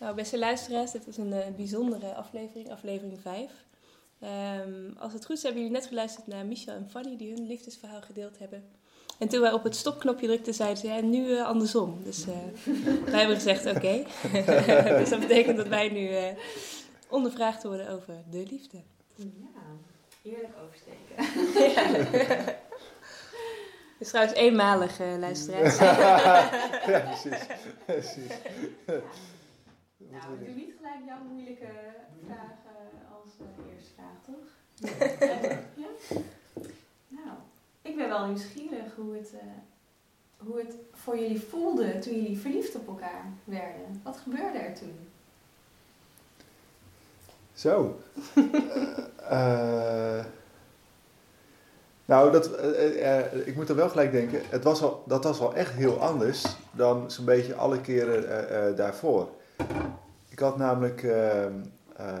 Nou, beste luisteraars, dit is een eh, bijzondere aflevering, aflevering 5. Ehm, als het goed is, hebben jullie net geluisterd naar Michel en Fanny, die hun liefdesverhaal gedeeld hebben. En toen wij op het stopknopje drukten, zeiden ze, ja, nu eh, andersom. Dus eh, wij hebben gezegd, oké. dus dat betekent dat wij nu eh, ondervraagd worden over de liefde. Ja, heerlijk oversteken. Het is trouwens eenmalig, luisteraars. ja, precies. precies. Nou, ik doe niet gelijk jouw moeilijke vragen als eh, eerste vraag, toch? ja? Nou, ik ben wel nieuwsgierig hoe het, eh, hoe het voor jullie voelde toen jullie verliefd op elkaar werden. Wat gebeurde er toen? Zo. Eh, nou, dat, ik moet er wel gelijk denken, het was al, dat was wel echt heel anders dan zo'n beetje alle keren daarvoor. Ik had namelijk, ehm, eh,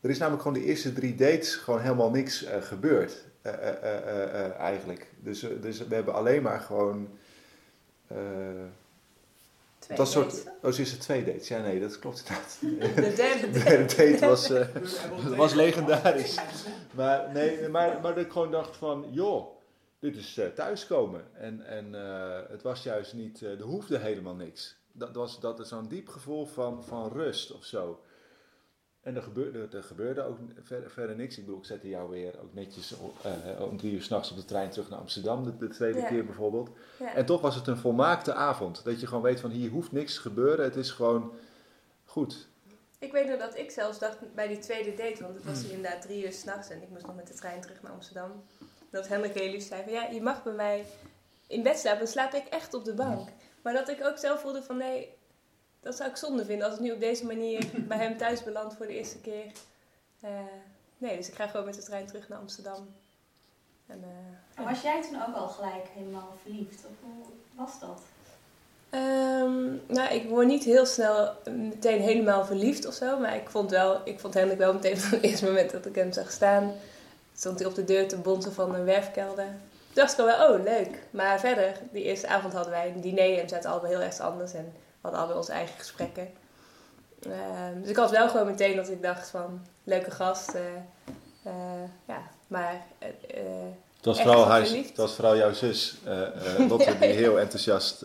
er is namelijk gewoon de eerste drie dates gewoon helemaal niks eh, gebeurd, eh, eh, eh, eh, eh, eigenlijk. Dus, dus we hebben alleen maar gewoon... eh, Twee dat soort, dates. oh, ze is er twee dates. Ja, nee, dat klopt inderdaad. De derde De derde date was, eh, was legendarisch. Maar, nee, maar, maar dat ik gewoon dacht van, joh, dit is eh, thuiskomen. En, en eh, het was juist niet, eh, er hoefde helemaal niks. Dat, was, dat is zo'n diep gevoel van, van rust of zo. En er gebeurde, er gebeurde ook verder, verder niks. Ik bedoel, ik zette jou weer ook netjes eh, om drie uur s'nachts op de trein terug naar Amsterdam, de, de tweede Ja. keer bijvoorbeeld. Ja. En toch was het een volmaakte avond. Dat je gewoon weet van, hier hoeft niks te gebeuren. Het is gewoon goed. Ik weet nog dat ik zelfs dacht bij die tweede date, want het was inderdaad drie uur s'nachts en ik moest nog met de trein terug naar Amsterdam. Dat Hendrik heel lief zei van ja, je mag bij mij in bed slapen, dan slaap ik echt op de bank. Maar dat ik ook zelf voelde van nee, dat zou ik zonde vinden als ik nu op deze manier bij hem thuis beland voor de eerste keer. Eh, nee, dus ik ga gewoon met de trein terug naar Amsterdam. En, eh, En was jij toen ook al gelijk helemaal verliefd? Of hoe was dat? Ehm, nou, ik word niet heel snel meteen helemaal verliefd of zo. Maar ik vond, wel, ik vond Hendrik wel meteen van het eerste moment dat ik hem zag staan. Stond hij op de deur te bonzen van een werfkelder. Dacht ik al wel, oh leuk. Maar verder, die eerste avond hadden wij een diner en zaten allebei heel erg anders. En we hadden allebei onze eigen gesprekken. Ehm, dus ik had wel gewoon meteen dat ik dacht van, leuke gast. eh, eh, ja, maar... eh, eh, Het was, vooral haar, verliefd? het was vooral jouw zus, Lotte, die heel enthousiast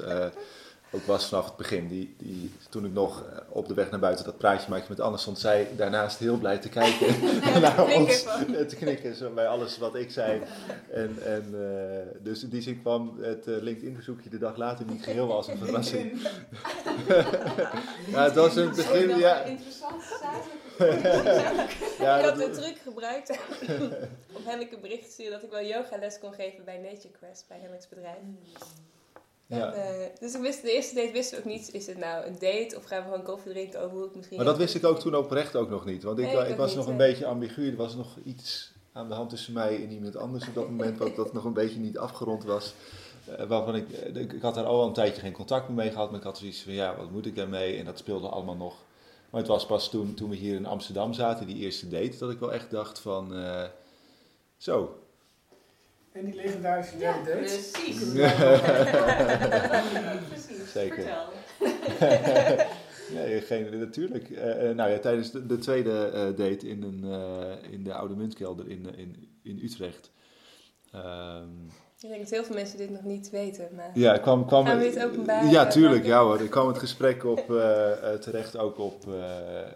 ook was vanaf het begin. Die, die, toen ik nog eh, op de weg naar buiten dat praatje maakte met Anne, stond zij daarnaast heel blij te kijken naar knikken ons. van. en te knikken zo bij alles wat ik zei. En, en, eh, dus in die zin kwam het eh, LinkedIn-verzoekje de dag later niet geheel als een verrassing. ja, het was in het begin, ja. Interessant zakelijk. ja ik had de truc gebruikt om Henrik een bericht te sturen dat ik wel yogales kon geven bij Nature Quest, bij Henrik's bedrijf. Ja. Eh, dus ik wist, de eerste date wist ik ook niet, is het nou een date of gaan we gewoon koffie drinken over hoe ik misschien... Maar dat wist ik ook toen oprecht ook nog niet. Want ik, Nee, ik was niet, nog een nee. beetje ambigu. Er was nog iets aan de hand tussen mij en iemand anders op dat moment. wat dat nog een beetje niet afgerond was. Eh, waarvan ik, eh, ik, ik had daar al een tijdje geen contact meer mee gehad. Maar ik had zoiets van, ja, wat moet ik daarmee? En dat speelde allemaal nog. Maar het was pas toen, toen we hier in Amsterdam zaten, die eerste date, dat ik wel echt dacht van... eh, zo, En die legendarische Ja, derde date? precies. precies. Zeker. Vertel. Nee, geen, natuurlijk. Eh, eh, nou ja, tijdens de, de tweede eh, date in, een, eh, in de Oude Muntkelder in, in, in Utrecht. Ehm, Ik denk dat heel veel mensen dit nog niet weten, maar... ja, kwam, kwam, Gaan we dit openbaren? Ja, tuurlijk. Ja hoor. Ik kwam het gesprek op, terecht ook op eh, eh,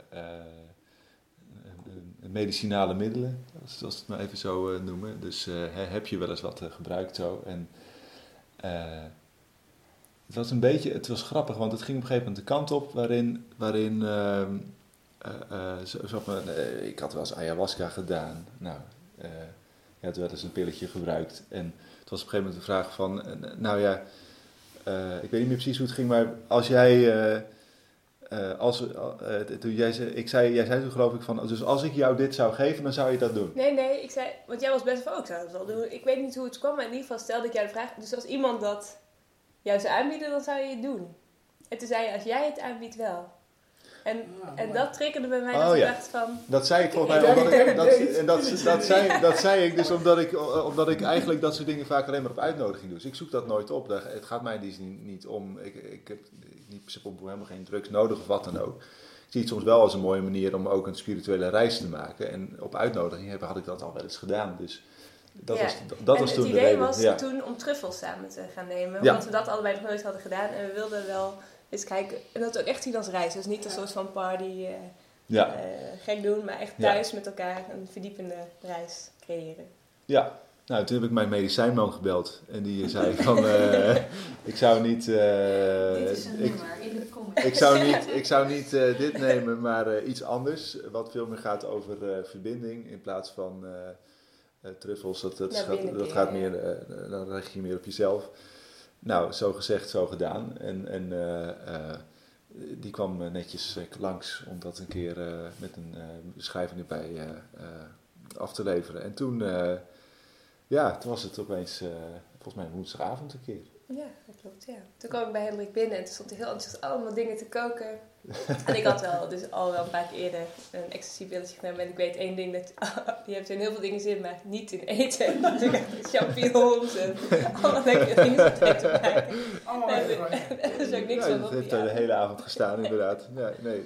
eh, medicinale middelen, als, het maar even zo eh, noemen. Dus eh, heb je wel eens wat eh, gebruikt zo. En het was een beetje, het was grappig, want het ging op een gegeven moment de kant op waarin, waarin ehm, eh, eh, eh, ik had wel eens ayahuasca gedaan. Nou, je had wel eens een pilletje gebruikt. En het was op een gegeven moment de vraag van, nou ja, ik weet niet meer precies hoe het ging, maar als jij, eh, als, eh, toen jij, zei- ik zei, jij zei toen geloof ik van, dus als ik jou dit zou geven, dan zou je dat doen. Nee, nee, ik zei... Want jij was best van, oh, ik zou het wel doen. Ik weet niet hoe het kwam, maar in ieder geval stelde ik jou de vraag. Dus als iemand dat jou zou aanbieden, dan zou je het doen. En toen zei je, als jij het aanbiedt, wel. En, en dat triggerde bij mij Oh, dat ik ja. dacht van... Dat zei ik volgens mij, omdat ik, dat, en dat, dat, zei, dat zei ik dus omdat ik, omdat ik eigenlijk dat soort dingen vaak alleen maar op uitnodiging doe. Dus ik zoek dat nooit op. Het gaat mij in die zin niet om. Ik, ik, heb, se helemaal geen drugs nodig of wat dan ook. Ik zie het soms wel als een mooie manier om ook een spirituele reis te maken. En op uitnodiging had ik dat al wel eens gedaan. Dus dat Ja. was, dat en was het toen de idee reden. was ja. toen om truffels samen te gaan nemen. Ja. Omdat we dat allebei nog nooit hadden gedaan. En we wilden wel eens kijken. En dat ook echt zien als reis. Dus niet een soort van party Ja, eh, gek doen. Maar echt thuis met elkaar een verdiepende reis creëren. ja. Nou, toen heb ik mijn medicijnman gebeld. En die zei van, eh, ik zou niet... eh, Dit is een ik, in de comments. ik zou niet, ik zou niet eh, dit nemen, maar iets anders. Wat veel meer gaat over verbinding in plaats van truffels. Dat, dat, Naar gaat, dat gaat meer, dan richt je meer op jezelf. Nou, zo gezegd, zo gedaan. En, en die kwam netjes langs om dat een keer met een beschrijving erbij af te leveren. En toen, ja, toen was het opeens, eh, volgens mij woensdagavond een keer. Ja, dat klopt. Ja. Toen kwam ik bij Hendrik binnen en toen stond hij heel enthousiast allemaal dingen te koken. en ik had wel, dus al wel een paar keer eerder een ecstasy pilletje genomen. En ik weet één ding, dat je hebt in heel veel dingen zin, maar niet in eten. Dus ik champignons en allemaal lekkere dingen om te maken. Allemaal. Er is ook niks Ja, van dat op heeft die er de hele avond gestaan, inderdaad. Ja, nee.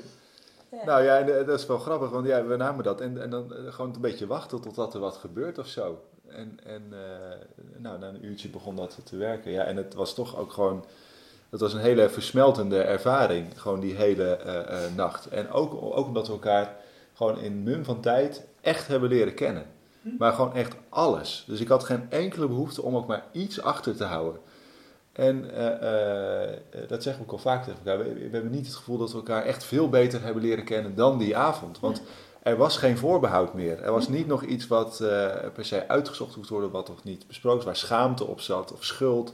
Ja. Nou ja, en, eh, dat is wel grappig, want ja, we namen dat en, en dan eh, gewoon een beetje wachten totdat er wat gebeurt of zo. En, en eh, nou, na een uurtje begon dat te werken. Ja, en het was toch ook gewoon, het was een hele versmeltende ervaring, gewoon die hele eh, eh, nacht. En ook, ook omdat we elkaar gewoon in mum van tijd echt hebben leren kennen. Maar gewoon echt alles. Dus ik had geen enkele behoefte om ook maar iets achter te houden. En dat zeggen we ook al vaak tegen elkaar. We, we hebben niet het gevoel dat we elkaar echt veel beter hebben leren kennen dan die avond. Want er was geen voorbehoud meer. Er was niet nog iets wat eh, per se uitgezocht moest worden, wat nog niet besproken is, waar schaamte op zat of schuld.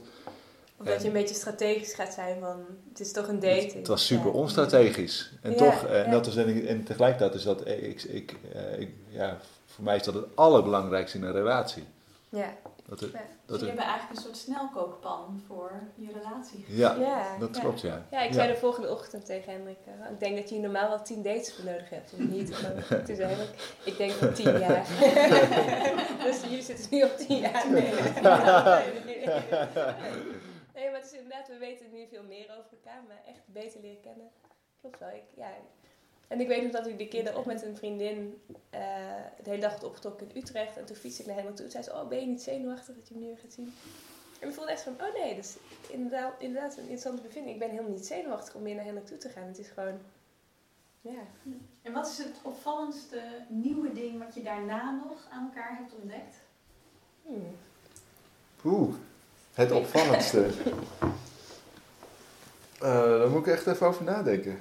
Of dat je een beetje strategisch gaat zijn van, het is toch een date. Het, het was super Ja. onstrategisch. En Ja, toch, eh, en, ja. dat is, en, en tegelijkertijd is dat, eh, ik, ik, ik, ja, voor mij is dat het allerbelangrijkste in een relatie. Ja, Dat er, dat Dus er, hebben eigenlijk een soort snelkookpan voor je relatie. ja, ja, dat ja. klopt, ja. Ja, ik zei de volgende ochtend tegen Hendrik, eh, ik denk dat je hier normaal wel tien dates voor nodig hebt. Of niet? Maar toen zei ik denk wel tien jaar. dus jullie zitten nu op tien jaar. Nee. Nee, maar het is inderdaad, we weten nu veel meer over elkaar, maar echt beter leren kennen. Klopt wel. Ik, ja. En ik weet nog dat ik die keer daarop met een vriendin eh, de hele dag had opgetrokken in Utrecht. En toen fietste ik naar Hendrik toe. En zei ze, oh ben je niet zenuwachtig dat je hem nu weer gaat zien? En ik voelde echt van, oh nee, dat is inderdaad, inderdaad een interessante bevinding. Ik ben helemaal niet zenuwachtig om meer naar Hendrik toe te gaan. Het is gewoon, ja. En wat is het opvallendste nieuwe ding wat je daarna nog aan elkaar hebt ontdekt? Hmm. Oeh, het opvallendste. Eh daar moet ik echt even over nadenken.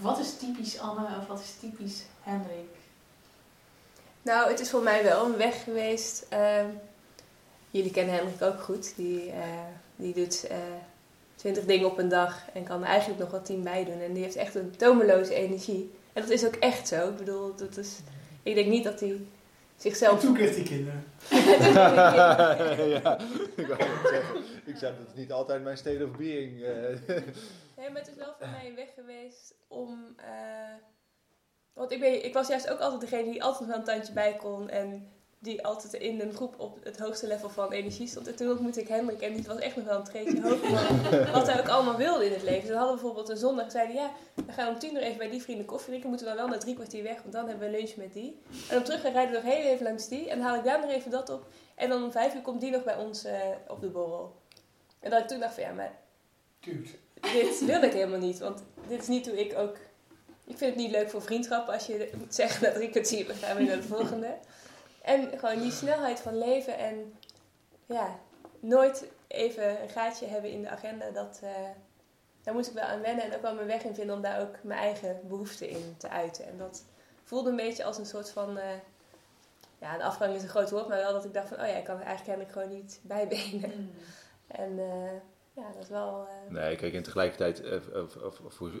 Wat is typisch Anne of wat is typisch Hendrik? Nou, het is voor mij wel een weg geweest. ehm, jullie kennen Hendrik ook goed. Die, eh, die doet eh, twintig dingen op een dag en kan er eigenlijk nog wel tien bij doen. En die heeft echt een tomeloze energie. En dat is ook echt zo. Ik bedoel, dat is, ik denk niet dat hij En zichzelf... toen kreeg die kinderen. ja, ik wou net zeggen. Ik zei, dat is niet altijd mijn state of being. Nee, maar het is wel voor mij een weg geweest om. eh, want ik, ben, ik was juist ook altijd degene die altijd wel een tandje bij kon. En die altijd in een groep op het hoogste level van energie stond. En toen ontmoette ik Hendrik en die was echt nog wel een treetje hoger wat hij ook allemaal wilde in het leven. Dus we hadden bijvoorbeeld een zondag, zeiden ja, we gaan om tien uur even bij die vrienden koffie drinken. Moeten we dan wel na drie kwartier weg, want dan hebben we lunch met die. En op terug rijden we nog heel even langs die. En dan haal ik daar nog even dat op. En dan om vijf uur komt die nog bij ons eh, op de borrel. En dat ik toen dacht van ja, maar Dude. dit wil ik helemaal niet. Want dit is niet hoe ik ook... Ik vind het niet leuk voor vriendschappen als je moet zeggen na drie kwartier, we gaan weer naar de volgende. En gewoon die snelheid van leven en ja, nooit even een gaatje hebben in de agenda, dat, eh, daar moest ik wel aan wennen en ook wel mijn weg in vinden om daar ook mijn eigen behoeften in te uiten. En dat voelde een beetje als een soort van, eh, ja, een afgang is een groot woord, maar wel dat ik dacht van, oh ja, ik kan er eigenlijk helemaal gewoon niet bijbenen. En eh, ja, dat is wel... eh, Nee, kijk, en tegelijkertijd eh, voor-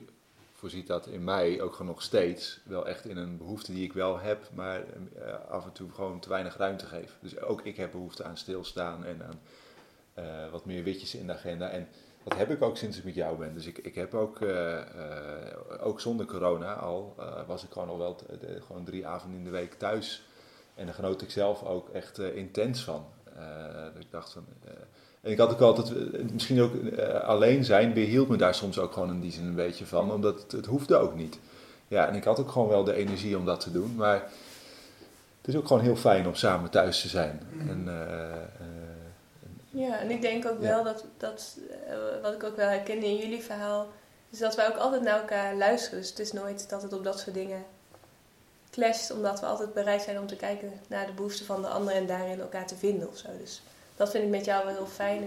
voorziet dat in mij ook gewoon nog steeds wel echt in een behoefte die ik wel heb, maar eh, af en toe gewoon te weinig ruimte geef. Dus ook ik heb behoefte aan stilstaan en aan wat meer witjes in de agenda. En dat heb ik ook sinds ik met jou ben. Dus ik, ik heb ook, ook zonder corona al, was ik gewoon al wel gewoon drie avonden in de week thuis. En daar genoot ik zelf ook echt intens van. Dat ik dacht van, En ik had ook altijd, misschien ook alleen zijn, weerhield me daar soms ook gewoon in die zin een beetje van, omdat het, het hoefde ook niet. Ja, en ik had ook gewoon wel de energie om dat te doen, maar het is ook gewoon heel fijn om samen thuis te zijn. Mm. En, ja, en ik denk ook wel dat, dat wat ik ook wel herkende in jullie verhaal, is dat wij ook altijd naar elkaar luisteren. Dus het is nooit dat het op dat soort dingen clasht, omdat we altijd bereid zijn om te kijken naar de behoeften van de ander en daarin elkaar te vinden of zo. Dus dat vind ik met jou wel heel fijn.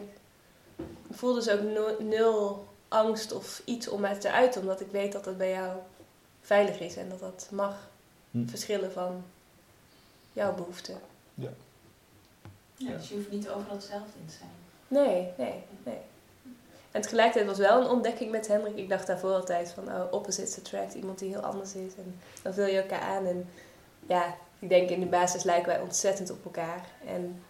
Ik voel dus ook nul angst of iets om mij te uiten, omdat ik weet dat dat bij jou veilig is en dat dat mag hm. verschillen van jouw behoeften. Ja. ja. Dus je hoeft niet overal hetzelfde in te zijn. Nee, nee, nee. En tegelijkertijd was wel een ontdekking met Hendrik. Ik dacht daarvoor altijd van, oh, opposites attract. Iemand die heel anders is. En dan vul je elkaar aan. En ja, ik denk in de basis lijken wij ontzettend op elkaar. En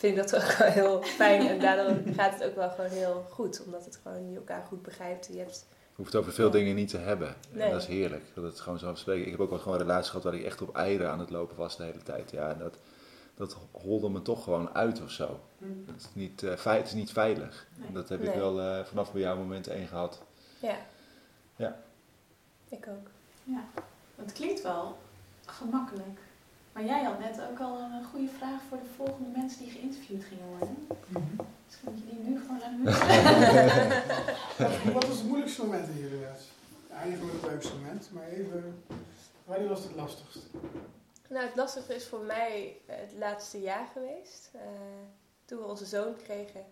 vind ik dat ook wel heel fijn. En daardoor gaat het ook wel gewoon heel goed. Omdat het gewoon je elkaar goed begrijpt. Je hebt... hoeft over veel dingen niet te hebben. En dat is heerlijk. Dat het gewoon zo spreken. Ik heb ook wel gewoon een relatie gehad waar ik echt op eieren aan het lopen was de hele tijd. Ja, en dat, dat holde me toch gewoon uit of zo. Mm. Het, is niet, uh, het is niet veilig. Dat heb ik wel uh, vanaf bij jou moment één gehad. Ja. Ja. Ik ook. Ja. Het klinkt wel gemakkelijk. Maar jij had net ook al een goede vraag voor de volgende mensen die geïnterviewd gingen worden. Mm -hmm. Misschien moet je die nu gewoon aan Wat was het moeilijkste moment in jullie les? Eigenlijk het leukste moment, maar even, wanneer was het lastigst? Nou, het lastige is voor mij het laatste jaar geweest. Uh, toen we onze zoon kregen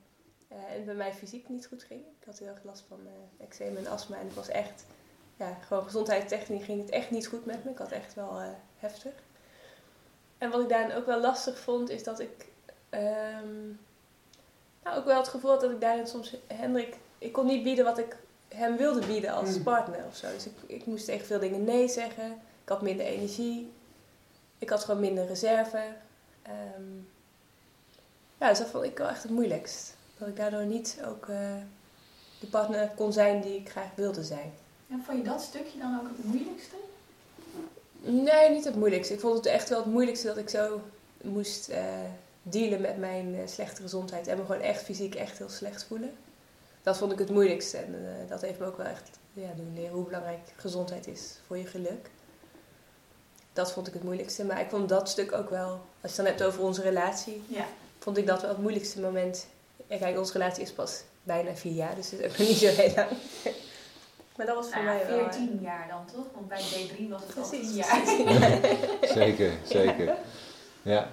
uh, en het bij mij fysiek niet goed ging. Ik had heel erg last van uh, eczeem en astma en het was echt, ja, gewoon gezondheidstechnisch ging het echt niet goed met me. Ik had echt wel heftig. En wat ik daarin ook wel lastig vond, is dat ik um, nou, ook wel het gevoel had dat ik daarin soms Hendrik, ik kon niet bieden wat ik hem wilde bieden als mm. partner of zo. Dus ik, ik moest tegen veel dingen nee zeggen. Ik had minder energie ik had gewoon minder reserve. Um, ja, dus dat vond ik wel echt het moeilijkst. Dat ik daardoor niet ook uh, de partner kon zijn die ik graag wilde zijn. En vond je dat stukje dan ook het moeilijkste? Nee, niet het moeilijkste. Ik vond het echt wel het moeilijkste dat ik zo moest uh, dealen met mijn uh, slechte gezondheid. En me gewoon echt fysiek echt heel slecht voelen. Dat vond ik het moeilijkste. En dat heeft me ook wel echt ja, doen leren hoe belangrijk gezondheid is voor je geluk dat vond ik het moeilijkste. Maar ik vond dat stuk ook wel, als je het dan hebt over onze relatie, ja. vond ik dat wel het moeilijkste moment. En kijk, onze relatie is pas bijna vier jaar, dus het is ook nog niet zo heel lang. Maar dat was voor nou mij wel... 14 jaar dan toch? Want bij D3 was het precies, al 10 jaar. zeker, zeker. Ja.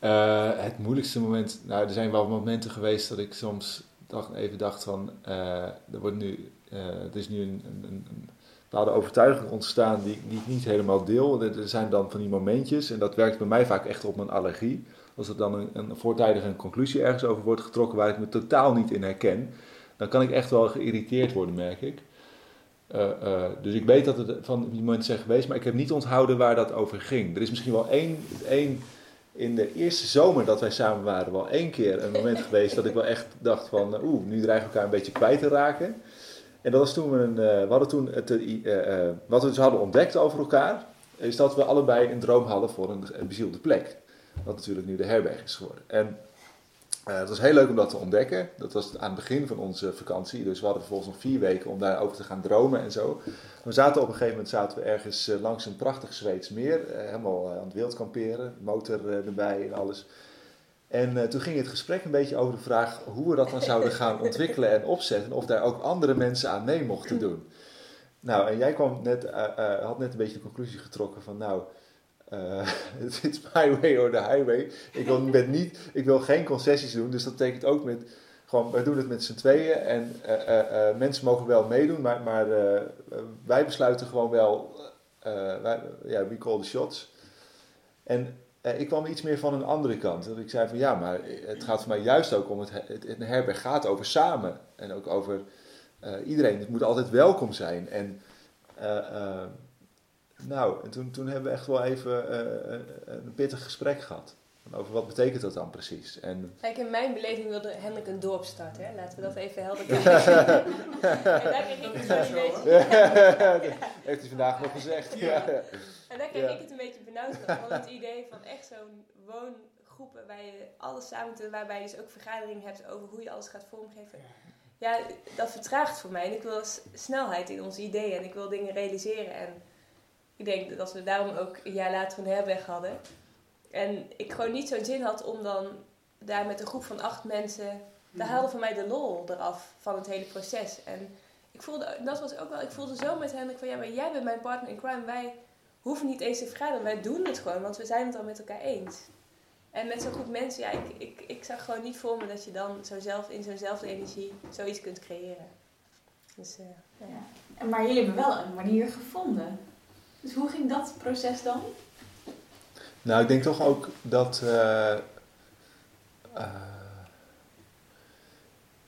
Uh, het moeilijkste moment... Nou, er zijn wel momenten geweest dat ik soms dacht, even dacht van... Uh, er wordt nu... Uh, het is nu een, een, een bepaalde overtuiging ontstaan die, die ik niet helemaal deel. Er zijn dan van die momentjes, en dat werkt bij mij vaak echt op mijn allergie. Als er dan een, een voortijdige conclusie ergens over wordt getrokken waar ik me totaal niet in herken, dan kan ik echt wel geïrriteerd worden, merk ik. Uh, uh, dus ik weet dat het van die momenten zijn geweest, maar ik heb niet onthouden waar dat over ging. Er is misschien wel één, één in de eerste zomer dat wij samen waren, wel één keer een moment geweest dat ik wel echt dacht van, oeh, nu dreigen we elkaar een beetje kwijt te raken. En dat was toen we een, we hadden toen het, wat we dus hadden ontdekt over elkaar, is dat we allebei een droom hadden voor een, een bezielde plek. Wat natuurlijk nu de herberg is geworden. En het was heel leuk om dat te ontdekken. Dat was aan het begin van onze vakantie. Dus we hadden vervolgens nog vier weken om daarover te gaan dromen en zo. We zaten op een gegeven moment zaten we ergens langs een prachtig Zweeds meer. helemaal aan het wildkamperen. Motor erbij en alles. En uh, toen ging het gesprek een beetje over de vraag hoe we dat dan zouden gaan ontwikkelen en opzetten. Of daar ook andere mensen aan mee mochten doen. Nou, en jij kwam net, had net een beetje de conclusie getrokken van nou, het is my way or the highway. Ik wil, met niet, ik wil geen concessies doen, dus dat betekent ook met, gewoon, wij doen het met z'n tweeën. En mensen mogen wel meedoen, maar, maar wij besluiten gewoon wel, wij, ja, we call the shots. En eh, ik kwam iets meer van een andere kant. Dat ik zei van ja, maar het gaat voor mij juist ook om het, het, het herberg gaat over samen. En ook over uh, iedereen. Het moet altijd welkom zijn. En uh, nou, en toen, toen hebben we echt wel even een pittig gesprek gehad. Over wat betekent dat dan precies? En... Kijk, in mijn beleving wilde Hendrik een dorp starten. Hè? Laten we dat even helder krijgen. en daar kreeg ik het een beetje... Heeft hij vandaag nog gezegd. Ja. En daar kreeg ik het een beetje benauwd van. Want het idee van echt zo'n groep waarbij je alles samen doet, waarbij je dus ook vergadering hebt over hoe je alles gaat vormgeven. Ja, dat vertraagt voor mij. En ik wil snelheid in onze ideeën en ik wil dingen realiseren. En ik denk dat we daarom ook een jaar later een herberg hadden. En ik gewoon niet zo'n zin had om dan daar met een groep van acht mensen. Daar mhm. haalde voor mij de lol eraf van het hele proces. En ik voelde, dat was ook wel, ik voelde zo met hen van ja, maar jij bent mijn partner in crime. Wij hoeven niet eens te vergaderen. Wij doen het gewoon, want we zijn het al met elkaar eens. En met zo'n groep mensen, ja, ik, ik, ik zag gewoon niet voor me dat je dan zo zelf, in zo'nzelfde energie zoiets kunt creëren. Dus, uh, ja. Maar jullie hebben wel een manier gevonden. Dus hoe ging dat proces dan? Nou, ik denk toch ook dat. Uh,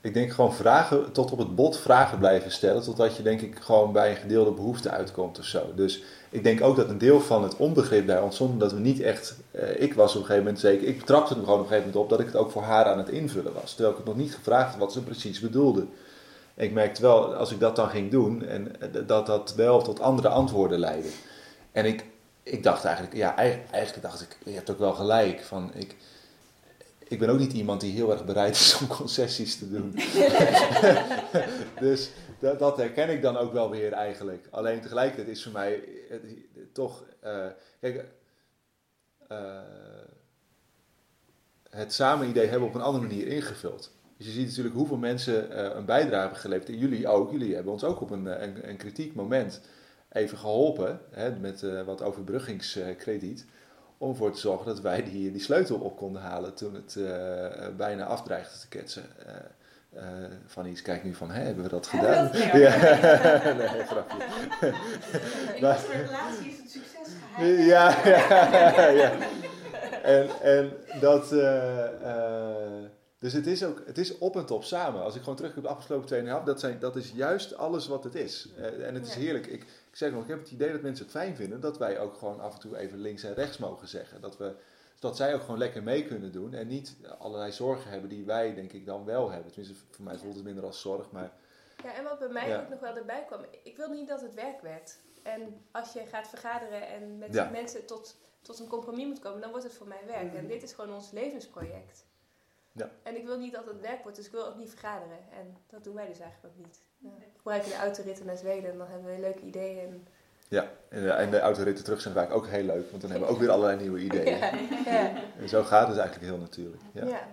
ik denk gewoon vragen, tot op het bot vragen blijven stellen, totdat je denk ik gewoon bij een gedeelde behoefte uitkomt of zo. Dus ik denk ook dat een deel van het onbegrip daar ontstond, dat we niet echt, uh, ik was op een gegeven moment zeker, ik betrapte hem gewoon op een gegeven moment op dat ik het ook voor haar aan het invullen was. Terwijl ik het nog niet gevraagd had wat ze precies bedoelde. ik merkte wel, als ik dat dan ging doen, en, dat dat wel tot andere antwoorden leidde. En ik, ik dacht eigenlijk, ja, eigenlijk dacht ik, je hebt ook wel gelijk. Van, ik, ik ben ook niet iemand die heel erg bereid is om concessies te doen. dus dat, dat, herken ik dan ook wel weer eigenlijk. Alleen tegelijkertijd is voor mij het, toch. Uh, kijk, uh, het samen idee hebben op een andere manier ingevuld. Dus je ziet natuurlijk hoeveel mensen uh, een bijdrage hebben geleverd. En jullie ook. Jullie hebben ons ook op een, een, een kritiek moment even geholpen. Hè, met wat overbruggingskrediet om ervoor te zorgen dat wij die, die sleutel op konden halen toen het uh, bijna afdreigde te ketsen. Uh, van iets, kijk nu van, hè, hebben we dat gedaan? ja, nee, grapje. In voor relatie is het succes gehaald? Ja, ja, ja. En, en dat, dus het is ook, het is op en top samen. Als ik gewoon terug op de afgeslopen 2,5, dat, zijn, dat is juist alles wat het is. en het is heerlijk. Ik, ik zeg nog, ik heb het idee dat mensen het fijn vinden dat wij ook gewoon af en toe even links en rechts mogen zeggen. Dat, we, dat zij ook gewoon lekker mee kunnen doen en niet allerlei zorgen hebben die wij denk ik dan wel hebben. Tenminste, voor mij voelt het minder als zorg, maar... Ja, en wat bij mij ook nog wel erbij kwam, ik wil niet dat het werk werd. En als je gaat vergaderen en met mensen tot, tot een compromis moet komen, dan wordt het voor mij werk. En mm. dit is gewoon ons levensproject. Ja. En ik wil niet dat het werk wordt, dus ik wil ook niet vergaderen. En dat doen wij dus eigenlijk ook niet. Ja. We gebruiken de autoritten naar Zweden en dan hebben we leuke ideeën. En... Ja, en de, en de autoritten terug zijn vaak ook heel leuk, want dan hebben we ook weer allerlei nieuwe ideeën. Ja. En zo gaat het eigenlijk heel natuurlijk. Ja. ja.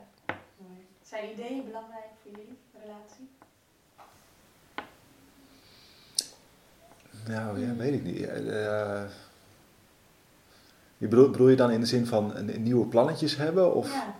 Zijn ideeën belangrijk voor jullie relatie? Nou ja, weet ik niet. Uh, je bedoel, je dan in de zin van een, nieuwe plannetjes hebben? Of? Ja.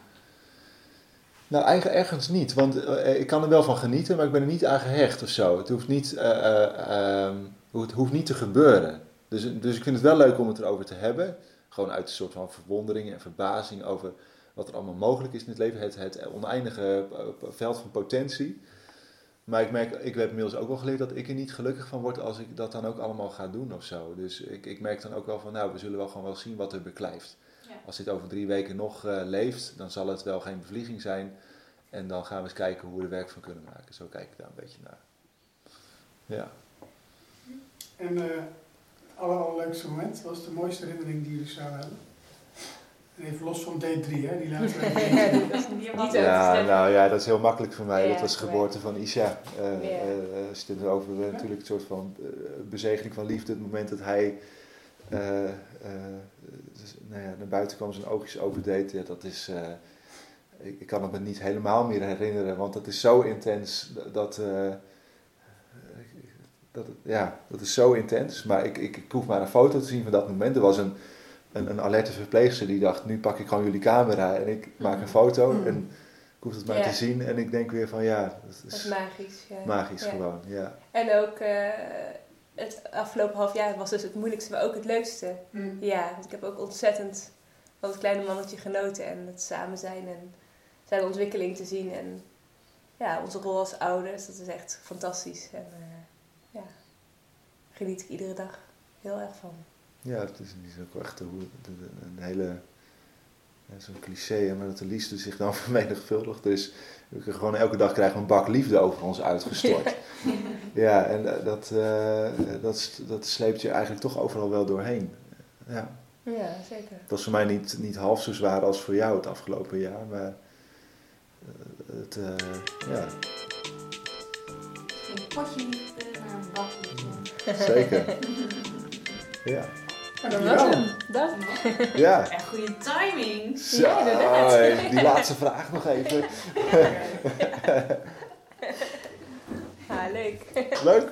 Nou, eigenlijk ergens niet. Want uh, ik kan er wel van genieten, maar ik ben er niet aan gehecht of zo. Het hoeft niet, uh, het hoeft niet te gebeuren. Dus, dus ik vind het wel leuk om het erover te hebben. Gewoon uit een soort van verwondering en verbazing over wat er allemaal mogelijk is in het leven. Het, het oneindige veld van potentie. Maar ik merk, ik heb inmiddels ook wel geleerd dat ik er niet gelukkig van word als ik dat dan ook allemaal ga doen of zo. Dus ik, ik merk dan ook wel van, nou, we zullen wel gewoon wel zien wat er beklijft. Als dit over drie weken nog uh, leeft, dan zal het wel geen bevlieging zijn. En dan gaan we eens kijken hoe we er werk van kunnen maken. Zo kijk ik daar een beetje naar. Ja. En uh, alle allerleukste moment, wat was de mooiste herinnering die jullie zouden hebben? En even los van D3, hè, die laatste. niet ja, nou ja, dat is heel makkelijk voor mij. dat was de geboorte van Isha. Uh, ja. uh, als je het over natuurlijk een soort van bezegeling van liefde, het moment dat hij dus, nou ja, naar buiten kwam, zijn oogjes overdeed. Ja, dat is, uh, ik, ik, kan het me niet helemaal meer herinneren, want het is zo intens dat. Dat ja, dat is zo intens. Maar ik, ik, ik hoef maar een foto te zien van dat moment. Er was een, een, een alerte verpleegster die dacht: nu pak ik gewoon jullie camera en ik maak een foto. Mm. En ik hoef het maar te zien en ik denk weer van ja, dat is, dat is magisch. Ja. Magisch gewoon, ja. En ook uh, het afgelopen half jaar was dus het moeilijkste, maar ook het leukste. Mm. Ja, want ik heb ook ontzettend van het kleine mannetje genoten en het samen zijn en zijn ontwikkeling te zien. En ja, onze rol als ouders, dat is echt fantastisch. En uh, ja, geniet ik iedere dag heel erg van. Ja, het is, ook echt een, een hele zo'n cliché, maar dat de liefde zich dan vermenigvuldigt. Dus we gewoon elke dag krijgen we een bak liefde over ons uitgestort. ja, en dat, uh, dat, dat sleept je eigenlijk toch overal wel doorheen. Ja. Ja, zeker. Het was voor mij niet, niet half zo zwaar als voor jou het afgelopen jaar, maar eh, het, eh, ja, Geen potje niet, eh, maar een bakje. zeker. Ja, Dat Dankjewel. was hem. Dat. ja. Echt goede timing. Zo, Ja, inderdaad. eh, die laatste vraag nog even. Ja, leuk. Leuk.